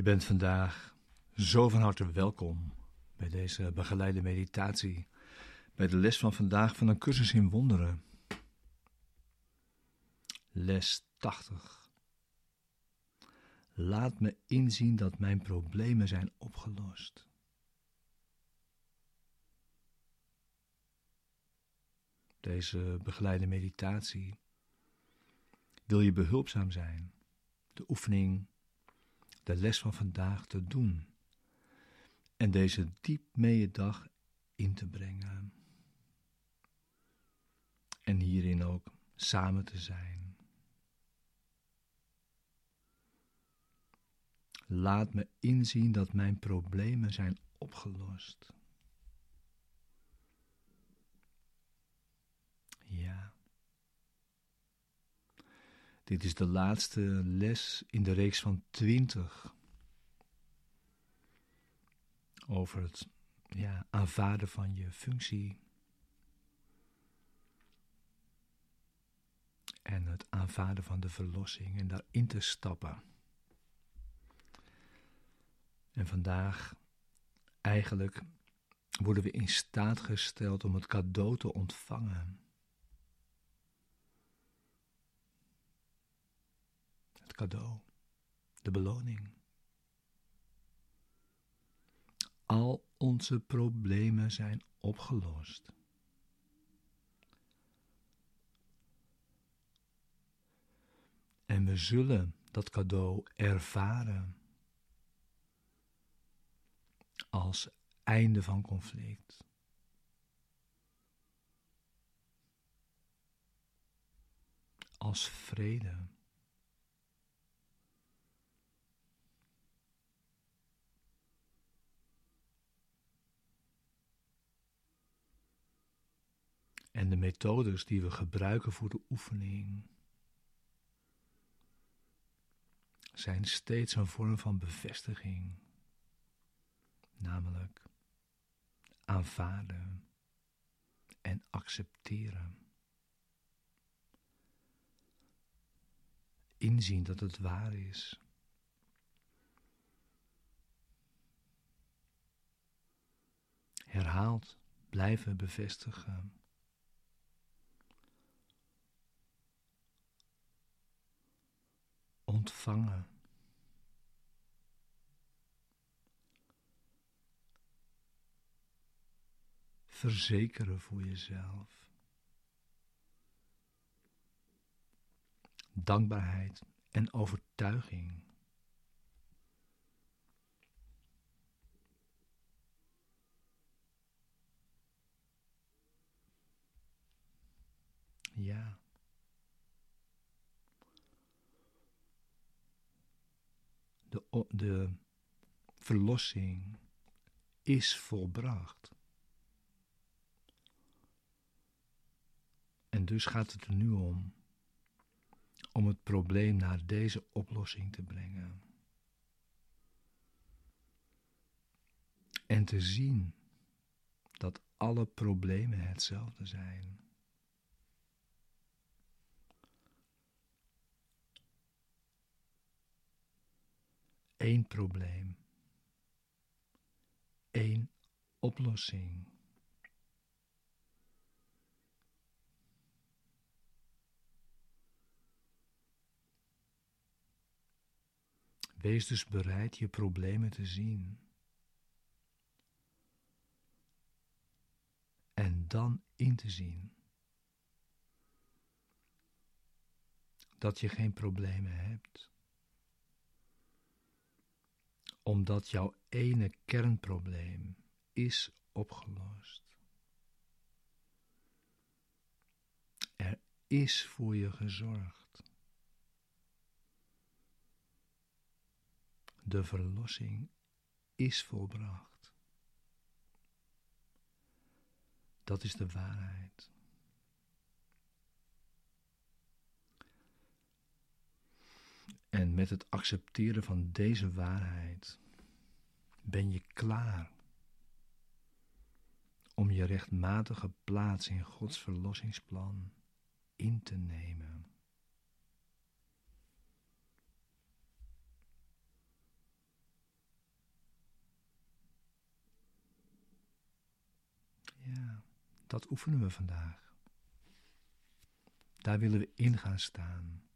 Je bent vandaag zo van harte welkom bij deze begeleide meditatie, bij de les van vandaag van een cursus in wonderen. Les 80. Laat me inzien dat mijn problemen zijn opgelost. Deze begeleide meditatie wil je behulpzaam zijn. De oefening de les van vandaag te doen en deze diep mee dag in te brengen. En hierin ook samen te zijn. Laat me inzien dat mijn problemen zijn opgelost. Ja. Dit is de laatste les in de reeks van twintig over het ja, aanvaarden van je functie en het aanvaarden van de verlossing en daarin te stappen. En vandaag eigenlijk worden we in staat gesteld om het cadeau te ontvangen. Cadeau, de beloning. Al onze problemen zijn opgelost. En we zullen dat cadeau ervaren als einde van conflict. Als vrede. En de methodes die we gebruiken voor de oefening zijn steeds een vorm van bevestiging, namelijk aanvaarden en accepteren. Inzien dat het waar is. Herhaald blijven bevestigen. Ontvangen. Verzekeren voor jezelf. Dankbaarheid en overtuiging. Ja. De, verlossing is volbracht. En dus gaat het er nu om om het probleem naar deze oplossing te brengen. En te zien dat alle problemen hetzelfde zijn. Één probleem, één oplossing. Wees dus bereid je problemen te zien. En dan in te zien dat je geen problemen hebt. Omdat jouw ene kernprobleem is opgelost. Er is voor je gezorgd. De verlossing is volbracht. Dat is de waarheid. En met het accepteren van deze waarheid ben je klaar om je rechtmatige plaats in Gods verlossingsplan in te nemen. Ja, dat oefenen we vandaag. Daar willen we in gaan staan.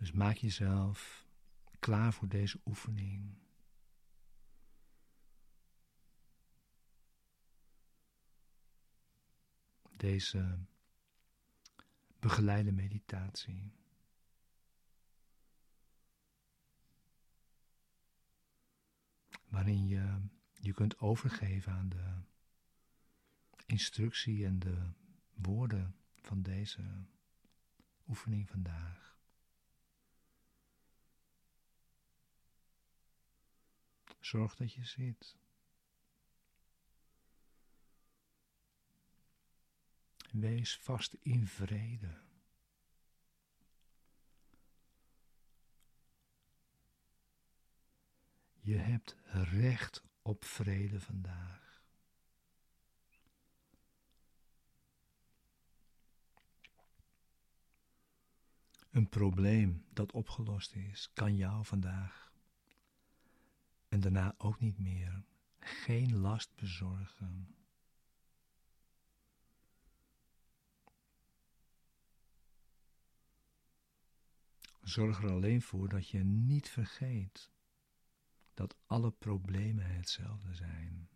Dus maak jezelf klaar voor deze oefening. Deze begeleide meditatie. Waarin je je kunt overgeven aan de instructie en de woorden van deze oefening vandaag. Zorg dat je zit. Wees vast in vrede. Je hebt recht op vrede vandaag. Een probleem dat opgelost is, kan jou vandaag en daarna ook niet meer geen last bezorgen. Zorg er alleen voor dat je niet vergeet dat alle problemen hetzelfde zijn.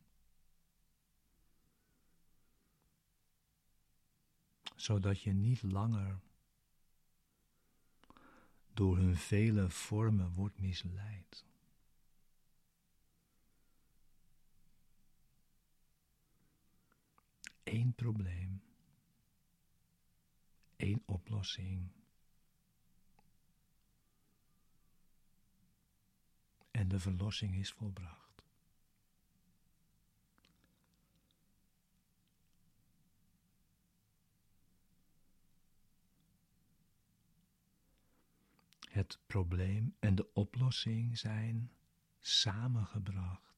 Zodat je niet langer door hun vele vormen wordt misleid. Eén probleem, één oplossing. en de verlossing is volbracht. Het probleem en de oplossing zijn samengebracht.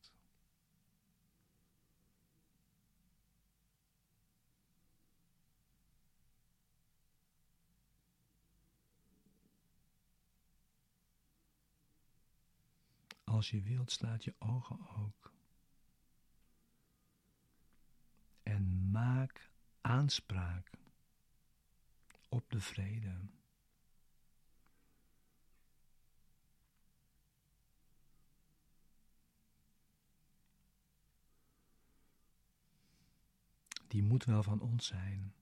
Als je wilt, slaat je ogen ook. En maak aanspraak op de vrede. Die moet wel van ons zijn.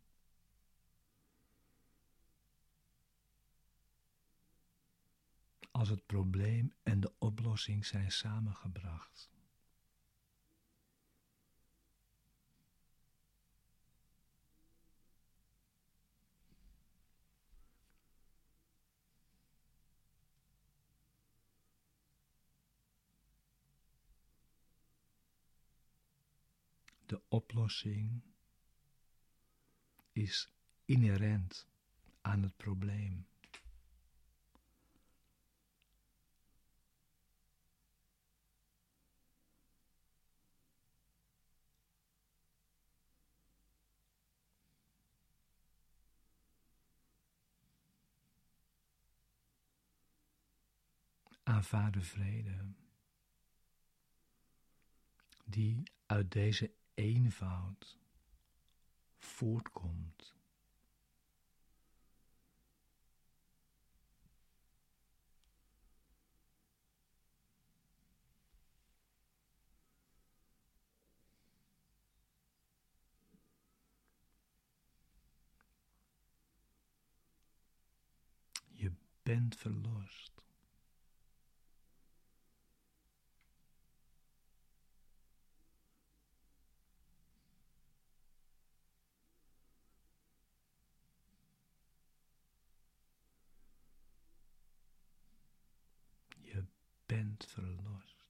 Als het probleem en de oplossing zijn samengebracht. De oplossing is inherent aan het probleem. Aanvaar de vrede die uit deze eenvoud voortkomt. Je bent verlost. Bent verlost.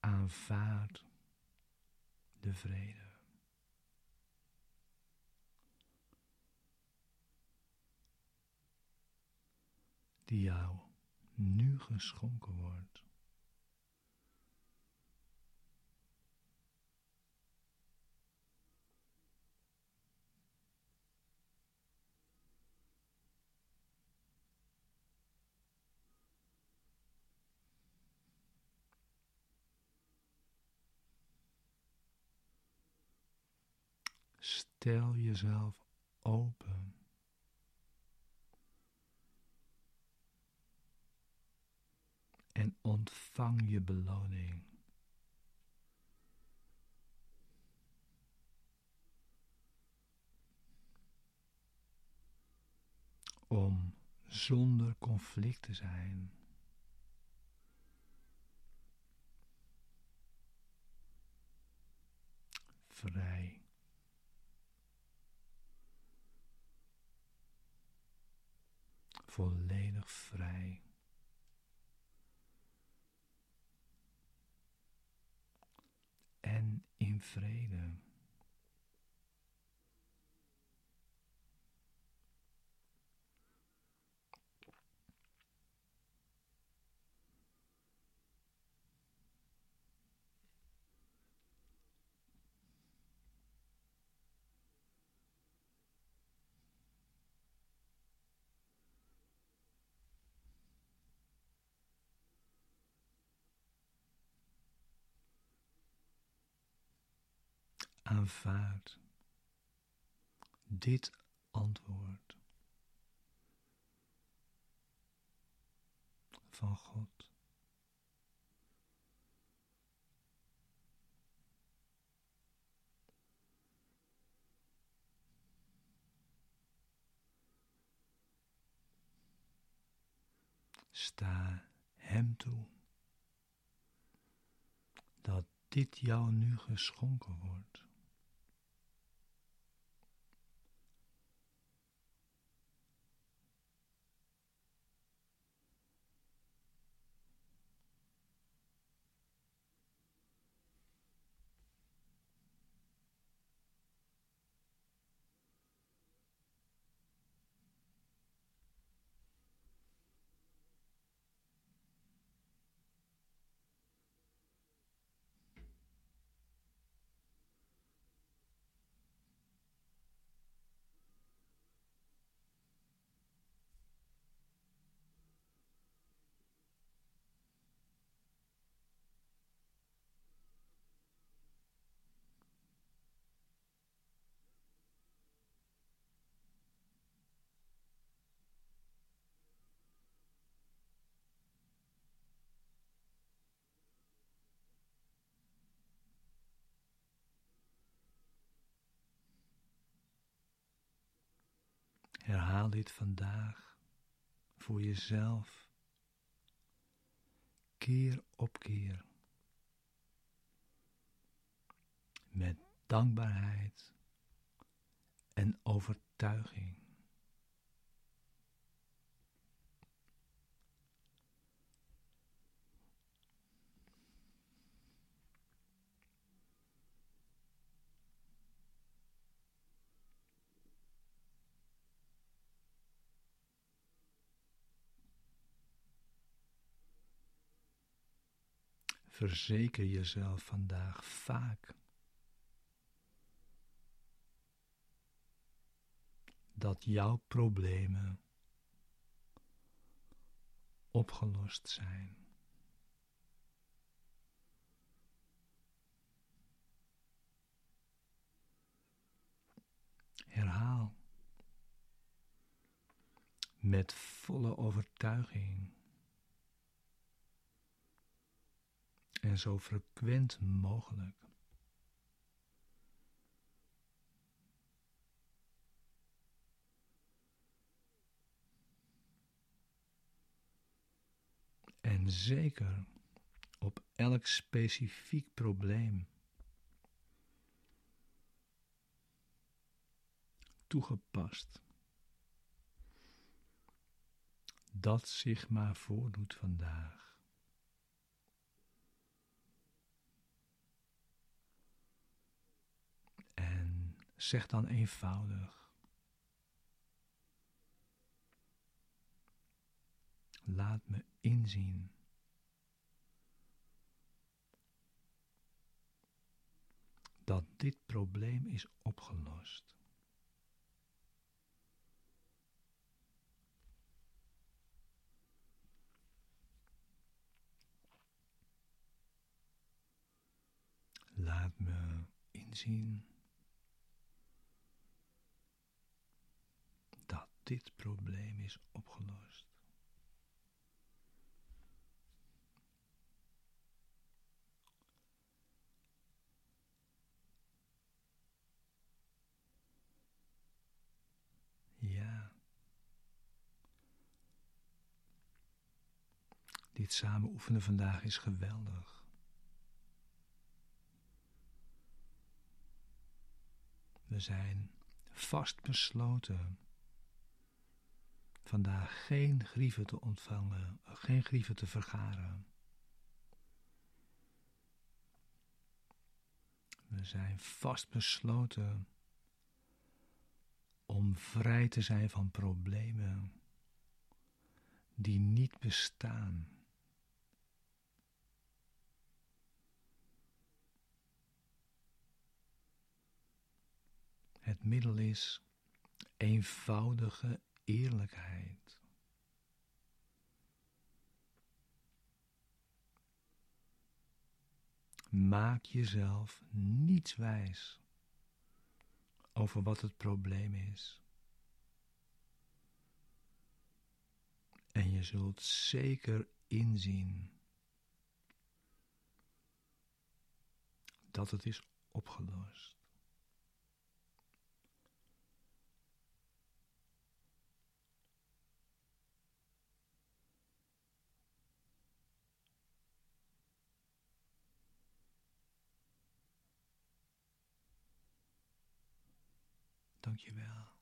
Aanvaard de vrede. Die jou nu geschonken wordt. Stel jezelf open. En ontvang je beloning. Om zonder conflict te zijn. Vrij. Volledig vrij. En in vrede. Aanvaard dit antwoord van God. Sta Hem toe dat dit jou nu geschonken wordt. Herhaal dit vandaag voor jezelf, keer op keer, met dankbaarheid en overtuiging. Verzeker jezelf vandaag vaak. Dat jouw problemen opgelost zijn. Herhaal. Met volle overtuiging en zo frequent mogelijk. En zeker op elk specifiek probleem toegepast. Dat zich maar voordoet vandaag. Zeg dan eenvoudig. Laat me inzien. Dat dit probleem is opgelost. Laat me inzien dit probleem is opgelost. Ja. Dit samen oefenen vandaag is geweldig. We zijn vastbesloten vandaag geen grieven te ontvangen, geen grieven te vergaren. We zijn vastbesloten om vrij te zijn van problemen die niet bestaan. Het middel is eenvoudige eerlijkheid. Maak jezelf niets wijs over wat het probleem is. En je zult zeker inzien dat het is opgelost. 정규면